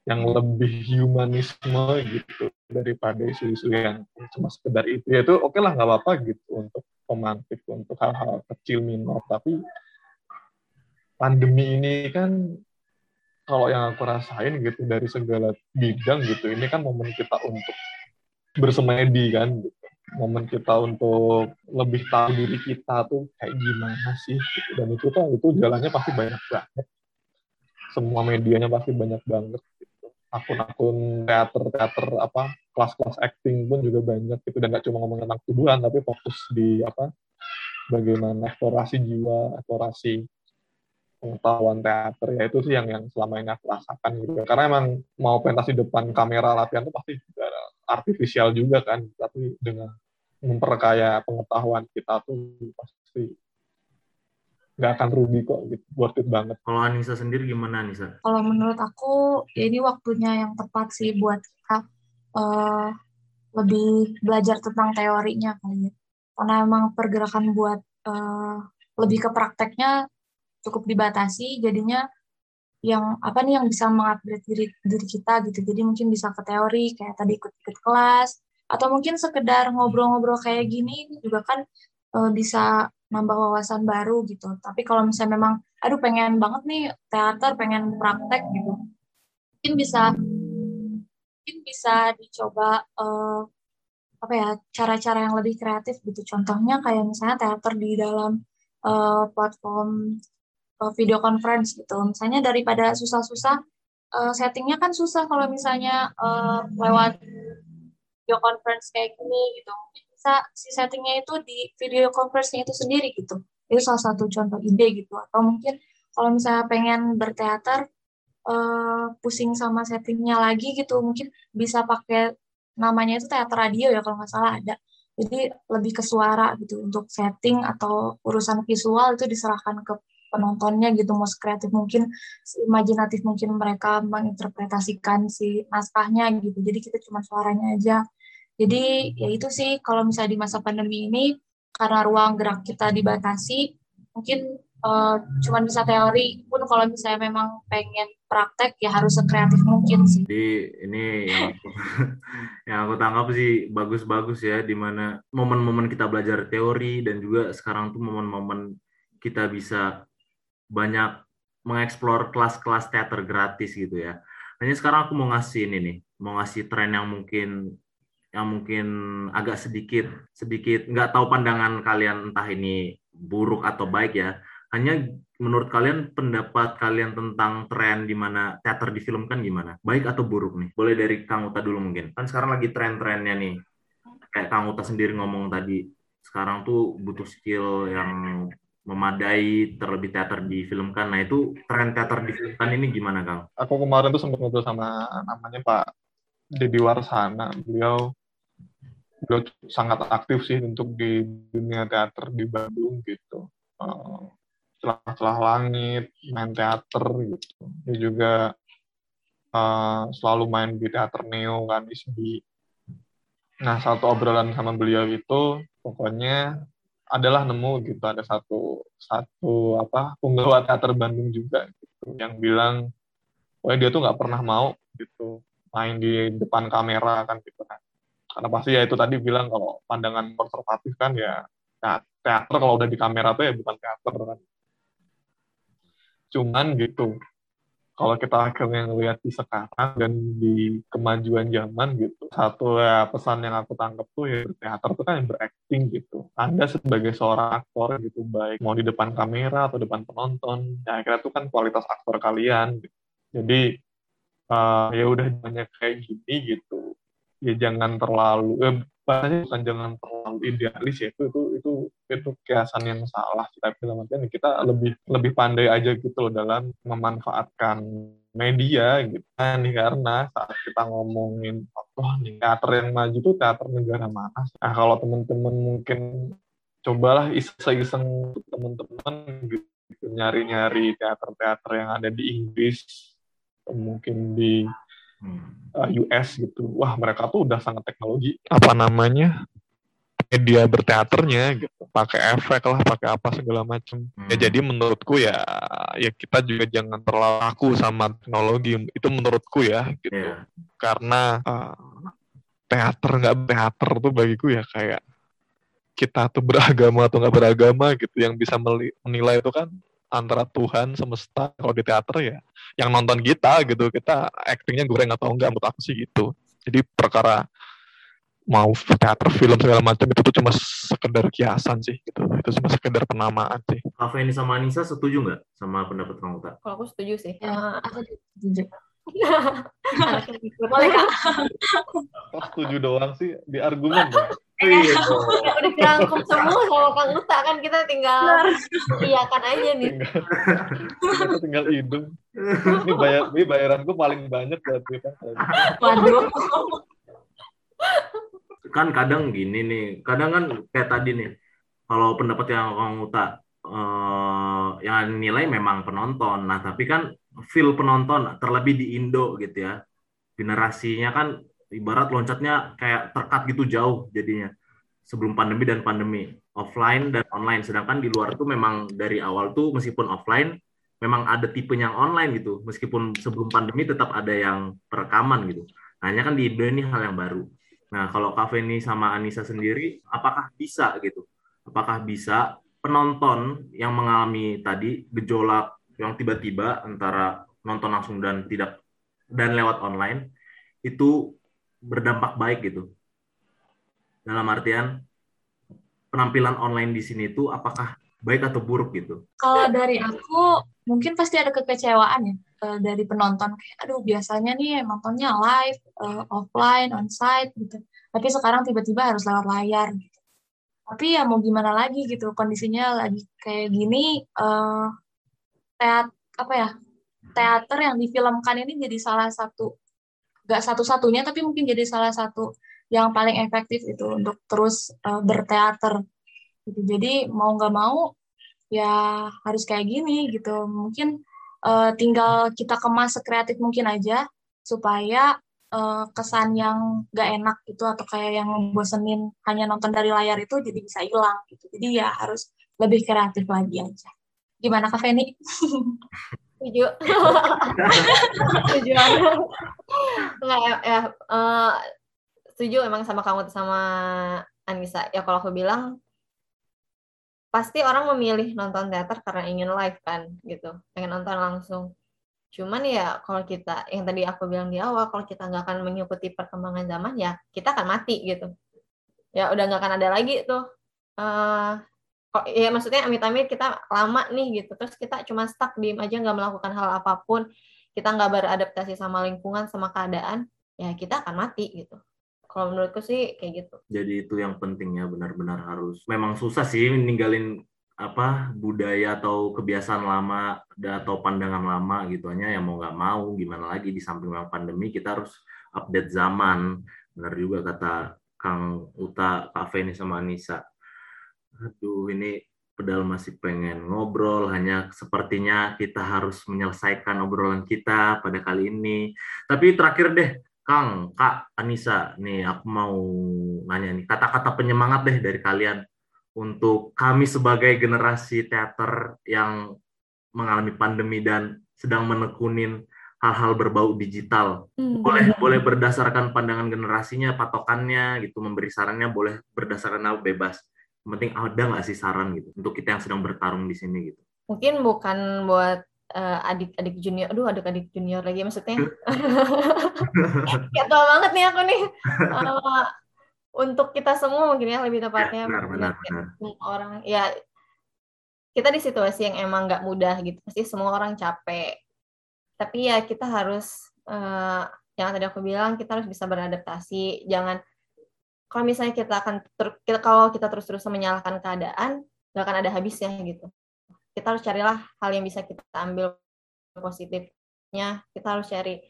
yang lebih humanisme gitu daripada isu-isu yang cuma sekedar itu ya itu oke okay lah nggak apa-apa gitu untuk pemantik untuk hal-hal kecil minor tapi pandemi ini kan kalau yang aku rasain gitu dari segala bidang gitu ini kan momen kita untuk bersemedi kan gitu. momen kita untuk lebih tahu diri kita tuh kayak gimana sih gitu. dan itu tuh itu jalannya pasti banyak banget semua medianya pasti banyak banget. Akun-akun teater teater apa kelas-kelas acting pun juga banyak gitu. Dan gak cuma ngomong tentang tubuhan tapi fokus di apa bagaimana eksplorasi jiwa eksplorasi pengetahuan teater. Ya itu sih yang yang selama ini aku rasakan gitu. Karena emang mau pentas di depan kamera latihan itu pasti juga artifisial juga kan. Tapi dengan memperkaya pengetahuan kita tuh pasti nggak akan rugi kok gitu. Worth it banget. Kalau Anissa sendiri gimana Anissa? Kalau menurut aku ya ini waktunya yang tepat sih buat kita uh, lebih belajar tentang teorinya kali ya. Karena emang pergerakan buat uh, lebih ke prakteknya cukup dibatasi jadinya yang apa nih yang bisa mengupgrade diri diri kita gitu. Jadi mungkin bisa ke teori kayak tadi ikut-ikut kelas atau mungkin sekedar ngobrol-ngobrol kayak gini juga kan e, bisa nambah wawasan baru gitu tapi kalau misalnya memang aduh pengen banget nih teater pengen praktek gitu mungkin bisa mungkin bisa dicoba e, apa ya cara-cara yang lebih kreatif gitu contohnya kayak misalnya teater di dalam e, platform uh, video conference gitu. Misalnya daripada susah-susah, uh, settingnya kan susah kalau misalnya uh, lewat video conference kayak gini gitu. Bisa si settingnya itu di video conference-nya itu sendiri gitu. Itu salah satu contoh ide gitu. Atau mungkin kalau misalnya pengen berteater, uh, pusing sama settingnya lagi gitu, mungkin bisa pakai namanya itu teater radio ya kalau nggak salah ada. Jadi lebih ke suara gitu untuk setting atau urusan visual itu diserahkan ke penontonnya gitu mau kreatif mungkin imajinatif mungkin mereka menginterpretasikan si naskahnya gitu jadi kita cuma suaranya aja jadi ya itu sih kalau misalnya di masa pandemi ini karena ruang gerak kita dibatasi mungkin uh, cuma bisa teori pun kalau misalnya memang pengen praktek ya harus sekreatif mungkin sih. Jadi ini yang aku, yang aku tangkap sih bagus-bagus ya di mana momen-momen kita belajar teori dan juga sekarang tuh momen-momen kita bisa banyak mengeksplor kelas-kelas teater gratis gitu ya. Hanya sekarang aku mau ngasih ini nih, mau ngasih tren yang mungkin yang mungkin agak sedikit sedikit nggak tahu pandangan kalian entah ini buruk atau baik ya. Hanya menurut kalian pendapat kalian tentang tren di mana teater difilmkan gimana? Baik atau buruk nih? Boleh dari Kang Uta dulu mungkin. Kan sekarang lagi tren-trennya nih. Kayak Kang Uta sendiri ngomong tadi, sekarang tuh butuh skill yang memadai terlebih teater difilmkan. Nah itu tren teater difilmkan ini gimana Kang? Aku kemarin tuh sempat ngobrol sama namanya Pak Dedi Warsana. Beliau beliau sangat aktif sih untuk di dunia teater di Bandung gitu. Uh, celah-celah langit, main teater gitu. Dia juga uh, selalu main di teater neo kan di Nah, satu obrolan sama beliau itu pokoknya adalah nemu gitu ada satu satu apa penggawa teater Bandung juga gitu yang bilang oh dia tuh nggak pernah mau gitu main di depan kamera kan gitu kan karena pasti ya itu tadi bilang kalau pandangan konservatif kan ya teater kalau udah di kamera tuh ya bukan teater kan. Cuman gitu kalau kita akhirnya ngelihat di sekarang dan di kemajuan zaman gitu satu ya pesan yang aku tangkap tuh ya teater tuh kan yang berakting gitu. Anda sebagai seorang aktor gitu baik mau di depan kamera atau depan penonton ya akhirnya tuh kan kualitas aktor kalian gitu. jadi uh, ya udah banyak kayak gini gitu ya jangan terlalu eh, bahasanya bukan jangan terlalu idealis ya itu itu itu itu kiasan yang salah kita dalam artian kita lebih lebih pandai aja gitu loh dalam memanfaatkan media gitu nah, nih karena saat kita ngomongin oh nih teater yang maju tuh teater negara mana nah kalau teman-teman mungkin cobalah iseng-iseng teman-teman gitu nyari-nyari teater-teater yang ada di Inggris mungkin di. Uh, US gitu. Wah mereka tuh udah sangat teknologi. Apa namanya? Media berteaternya gitu. Pakai efek lah pakai apa segala macam ya, hmm. ya jadi menurutku ya ya kita juga jangan terlalu sama teknologi. Itu menurutku ya gitu. Yeah. karena uh, teater nggak teater tuh bagiku ya kayak kita tuh beragama atau nggak beragama gitu yang bisa menilai itu kan antara Tuhan semesta kalau di teater ya yang nonton kita gitu kita actingnya goreng atau enggak menurut aku sih gitu jadi perkara mau teater film segala macam itu tuh cuma sekedar kiasan sih gitu itu cuma sekedar penamaan sih Kafe ini sama Anissa setuju nggak sama pendapat Kang Uta? Kalau aku setuju sih. Ya, aku setuju. Boleh kak? Oh, setuju doang sih di argumen ya. Iya, ya, udah dirangkum semua sama Kang Uta kan kita tinggal iya kan aja nih. Tinggal, tinggal hidung. Ini bayar ini bayaranku paling banyak berarti kan. Waduh kan kadang gini nih, kadang kan kayak tadi nih, kalau pendapat yang Kang Uta eh, yang nilai memang penonton. Nah, tapi kan feel penonton terlebih di Indo gitu ya. Generasinya kan ibarat loncatnya kayak terkat gitu jauh jadinya sebelum pandemi dan pandemi offline dan online sedangkan di luar tuh memang dari awal tuh meskipun offline memang ada tipe yang online gitu meskipun sebelum pandemi tetap ada yang perekaman gitu hanya kan di Indo ini hal yang baru Nah, kalau Kak Feni sama Anissa sendiri, apakah bisa gitu? Apakah bisa penonton yang mengalami tadi gejolak yang tiba-tiba antara nonton langsung dan tidak dan lewat online itu berdampak baik gitu? Dalam artian penampilan online di sini itu apakah baik atau buruk gitu? Kalau dari aku mungkin pasti ada kekecewaan ya uh, dari penonton kayak aduh biasanya nih nontonnya live uh, offline onsite gitu tapi sekarang tiba-tiba harus lewat layar gitu tapi ya mau gimana lagi gitu kondisinya lagi kayak gini uh, teat apa ya teater yang difilmkan ini jadi salah satu gak satu-satunya tapi mungkin jadi salah satu yang paling efektif itu untuk terus uh, berteater gitu jadi mau nggak mau ya harus kayak gini gitu mungkin uh, tinggal kita kemas sekreatif mungkin aja supaya uh, kesan yang gak enak itu atau kayak yang bosenin hanya nonton dari layar itu jadi bisa hilang gitu. Jadi ya harus lebih kreatif lagi aja. Gimana Kak Feni? Setuju. Setuju. Enggak ya, ya uh, setuju emang sama kamu sama Anissa. Ya kalau aku bilang pasti orang memilih nonton teater karena ingin live kan gitu pengen nonton langsung cuman ya kalau kita yang tadi aku bilang di awal kalau kita nggak akan mengikuti perkembangan zaman ya kita akan mati gitu ya udah nggak akan ada lagi tuh uh, kok ya maksudnya amit-amit kita lama nih gitu terus kita cuma stuck diem aja nggak melakukan hal apa pun kita nggak beradaptasi sama lingkungan sama keadaan ya kita akan mati gitu kalau menurutku sih kayak gitu. Jadi itu yang pentingnya benar-benar harus. Memang susah sih ninggalin apa budaya atau kebiasaan lama atau pandangan lama gitu hanya yang mau nggak mau gimana lagi di samping memang pandemi kita harus update zaman benar juga kata Kang Uta Kak Feni sama Anissa aduh ini pedal masih pengen ngobrol hanya sepertinya kita harus menyelesaikan obrolan kita pada kali ini tapi terakhir deh Kang, Kak, Anissa, nih aku mau nanya nih kata-kata penyemangat deh dari kalian untuk kami sebagai generasi teater yang mengalami pandemi dan sedang menekunin hal-hal berbau digital. Hmm. Boleh boleh berdasarkan pandangan generasinya, patokannya gitu, memberi sarannya boleh berdasarkan apa bebas. Yang penting ada nggak sih saran gitu untuk kita yang sedang bertarung di sini gitu. Mungkin bukan buat uh, adik-adik junior, aduh adik-adik junior lagi maksudnya. Kayak tua banget nih aku nih. Uh, untuk kita semua mungkin ya lebih tepatnya. Ya, benar, benar, benar. Orang ya kita di situasi yang emang nggak mudah gitu. Pasti semua orang capek. Tapi ya kita harus uh, yang tadi aku bilang kita harus bisa beradaptasi. Jangan kalau misalnya kita akan ter, kita, kalau kita terus-terusan menyalahkan keadaan, nggak akan ada habisnya gitu. Kita harus carilah hal yang bisa kita ambil positifnya. Kita harus cari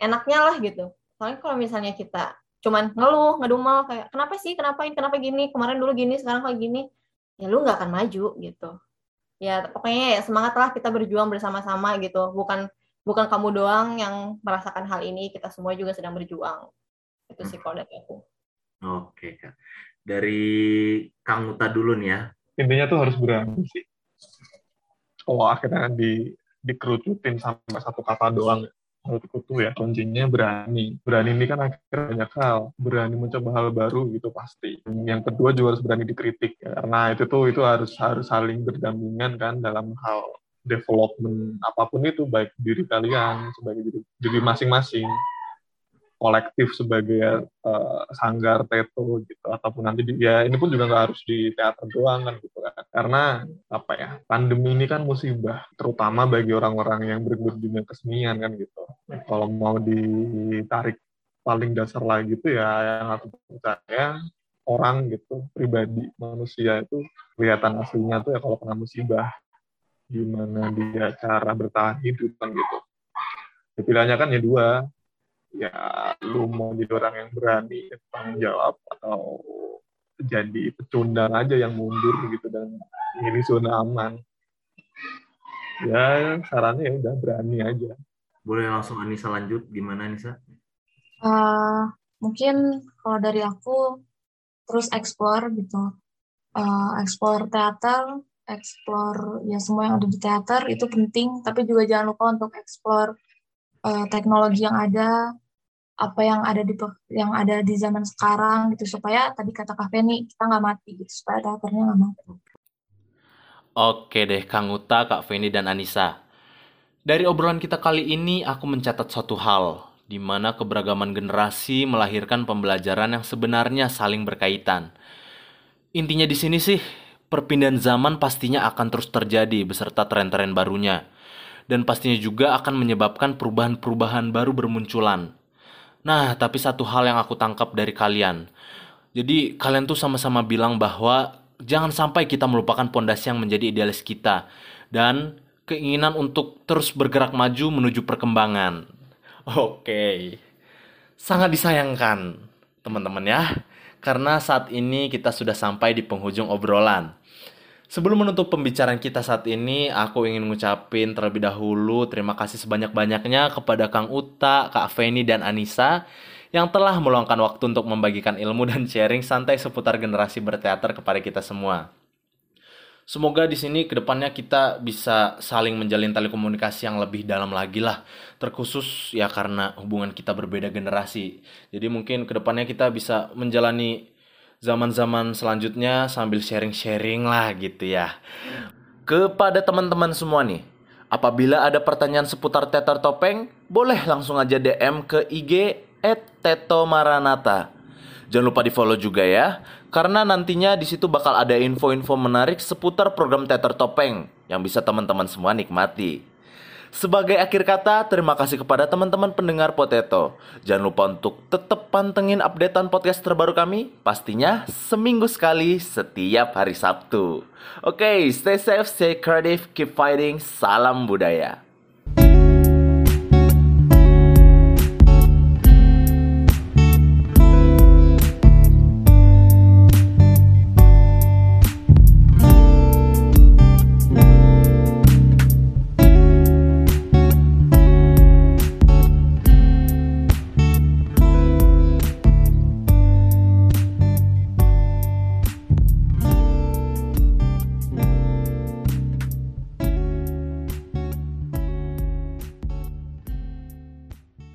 enaknya lah gitu. Soalnya kalau misalnya kita cuman ngeluh ngedumel kayak kenapa sih? Kenapa ini? Kenapa gini? Kemarin dulu gini sekarang kayak gini? Ya lu nggak akan maju gitu. Ya pokoknya ya semangat lah kita berjuang bersama-sama gitu. Bukan bukan kamu doang yang merasakan hal ini, kita semua juga sedang berjuang. Itu sih kalau dari aku. Oke, Kak. Dari Kang Uta dulu nih ya. Intinya tuh harus berani sih. Kalau akhirnya di dikerucutin sampai satu kata doang, menurutku tuh ya kuncinya berani. Berani ini kan akhirnya banyak hal. Berani mencoba hal baru gitu pasti. Yang kedua juga harus berani dikritik ya. karena itu tuh itu harus harus saling berdampingan kan dalam hal development apa pun itu baik diri kalian sebagai diri masing-masing kolektif sebagai uh, sanggar teto gitu. Ataupun nanti di, ya ini pun juga nggak harus di teater doang kan gitu kan. Karena apa ya pandemi ini kan musibah terutama bagi orang-orang yang bergelut dunia kesenian kan gitu. Kalau mau ditarik paling dasar lagi itu ya yang aku percaya orang gitu pribadi manusia itu kelihatan aslinya tuh ya kalau kena musibah. Gimana dia cara bertahan hidup kan gitu. Ya, pilihannya kan ya dua ya lu mau jadi orang yang berani tanggung jawab atau jadi pecundang aja yang mundur gitu dan ini zona aman. Ya sarannya ya udah berani aja. Boleh langsung Anissa lanjut gimana Anissa? Uh, mungkin kalau dari aku terus explore gitu. Uh, explore teater explore ya semua yang ada di teater itu penting tapi juga jangan lupa untuk explore uh, teknologi yang ada apa yang ada di yang ada di zaman sekarang gitu supaya tadi kata Kak Feni kita nggak mati gitu supaya teaternya nggak mati. Oke deh Kang Uta, Kak Feni dan Anissa. Dari obrolan kita kali ini aku mencatat satu hal di mana keberagaman generasi melahirkan pembelajaran yang sebenarnya saling berkaitan. Intinya di sini sih perpindahan zaman pastinya akan terus terjadi beserta tren-tren barunya dan pastinya juga akan menyebabkan perubahan-perubahan baru bermunculan. Nah, tapi satu hal yang aku tangkap dari kalian. Jadi, kalian tuh sama-sama bilang bahwa jangan sampai kita melupakan pondasi yang menjadi idealis kita dan keinginan untuk terus bergerak maju menuju perkembangan. Oke. Sangat disayangkan, teman-teman ya. Karena saat ini kita sudah sampai di penghujung obrolan. Sebelum menutup pembicaraan kita saat ini, aku ingin ngucapin terlebih dahulu terima kasih sebanyak-banyaknya kepada Kang Uta, Kak Feni, dan Anissa yang telah meluangkan waktu untuk membagikan ilmu dan sharing santai seputar generasi berteater kepada kita semua. Semoga di sini ke depannya kita bisa saling menjalin tali komunikasi yang lebih dalam lagi lah. Terkhusus ya karena hubungan kita berbeda generasi. Jadi mungkin ke depannya kita bisa menjalani zaman-zaman selanjutnya sambil sharing-sharing lah gitu ya. Kepada teman-teman semua nih, apabila ada pertanyaan seputar teater topeng, boleh langsung aja DM ke IG @tetomaranata. Jangan lupa di follow juga ya, karena nantinya di situ bakal ada info-info menarik seputar program teater topeng yang bisa teman-teman semua nikmati. Sebagai akhir kata, terima kasih kepada teman-teman pendengar Potato. Jangan lupa untuk tetap pantengin updatean podcast terbaru kami, pastinya seminggu sekali setiap hari Sabtu. Oke, okay, stay safe, stay creative, keep fighting, salam budaya.